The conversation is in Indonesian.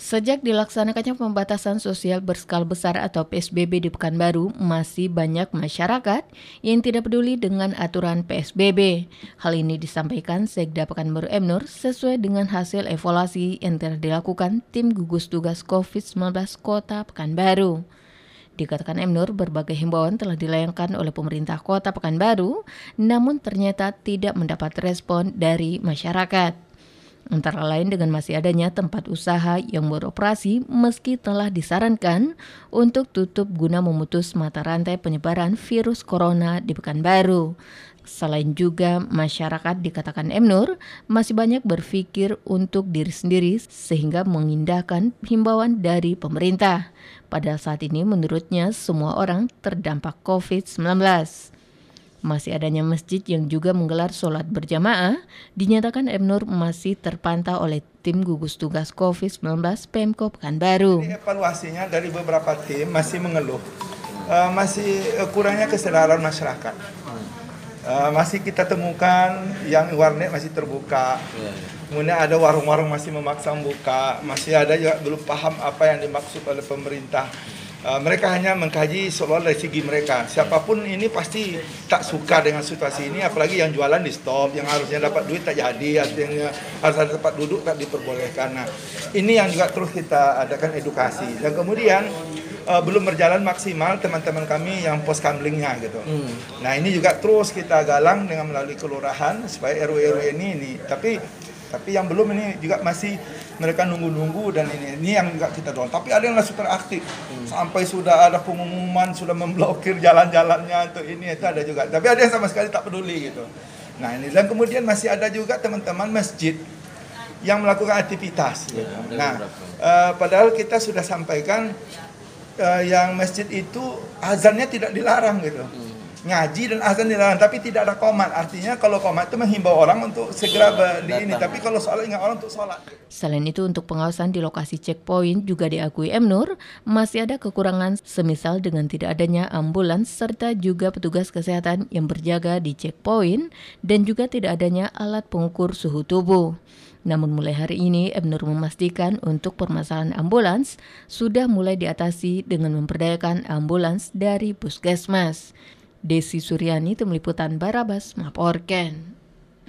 Sejak dilaksanakannya pembatasan sosial berskala besar atau PSBB di Pekanbaru, masih banyak masyarakat yang tidak peduli dengan aturan PSBB. Hal ini disampaikan Sekda Pekanbaru Emnur sesuai dengan hasil evaluasi yang telah dilakukan tim gugus tugas COVID-19 Kota Pekanbaru. Dikatakan Emnur, berbagai himbauan telah dilayangkan oleh pemerintah kota Pekanbaru, namun ternyata tidak mendapat respon dari masyarakat. Antara lain dengan masih adanya tempat usaha yang beroperasi meski telah disarankan untuk tutup guna memutus mata rantai penyebaran virus corona di Pekanbaru. Selain juga masyarakat dikatakan Emnur masih banyak berpikir untuk diri sendiri sehingga mengindahkan himbauan dari pemerintah. Padahal saat ini menurutnya semua orang terdampak COVID-19 masih adanya masjid yang juga menggelar sholat berjamaah, dinyatakan Emnur masih terpantau oleh tim gugus tugas COVID-19 Pemko Pekanbaru. Evaluasinya dari beberapa tim masih mengeluh, uh, masih uh, kurangnya kesadaran masyarakat. Uh, masih kita temukan yang warnet masih terbuka, kemudian ada warung-warung masih memaksa buka, masih ada juga belum paham apa yang dimaksud oleh pemerintah Uh, mereka hanya mengkaji soal dari segi mereka. Siapa pun ini pasti tak suka dengan situasi ini, apalagi yang jualan di stop, yang harusnya dapat duit tak jadi, artinya harus ada tempat duduk tak diperbolehkan. Nah, ini yang juga terus kita adakan edukasi. Dan kemudian uh, belum berjalan maksimal teman-teman kami yang pos kamlingnya gitu. Hmm. Nah, ini juga terus kita galang dengan melalui kelurahan supaya RW-RW ini ini. Tapi tapi yang belum ini juga masih mereka nunggu-nunggu dan ini ini yang enggak kita dorong. Tapi ada yang super aktif hmm. sampai sudah ada pengumuman sudah memblokir jalan-jalannya untuk ini itu ada juga. Tapi ada yang sama sekali tak peduli gitu. Nah ini dan kemudian masih ada juga teman-teman masjid yang melakukan aktivitas. Ya, gitu. Nah uh, padahal kita sudah sampaikan uh, yang masjid itu azannya tidak dilarang gitu. Hmm ngaji dan azan dilarang tapi tidak ada komat. Artinya kalau komat itu menghimbau orang untuk segera di ini. Tapi kalau soal ingat orang untuk sholat. Selain itu untuk pengawasan di lokasi checkpoint juga diakui Emnur masih ada kekurangan semisal dengan tidak adanya ambulans serta juga petugas kesehatan yang berjaga di checkpoint dan juga tidak adanya alat pengukur suhu tubuh. Namun mulai hari ini Ebnur memastikan untuk permasalahan ambulans sudah mulai diatasi dengan memperdayakan ambulans dari puskesmas. Desi Suryani, Tim Liputan Barabas, melaporkan.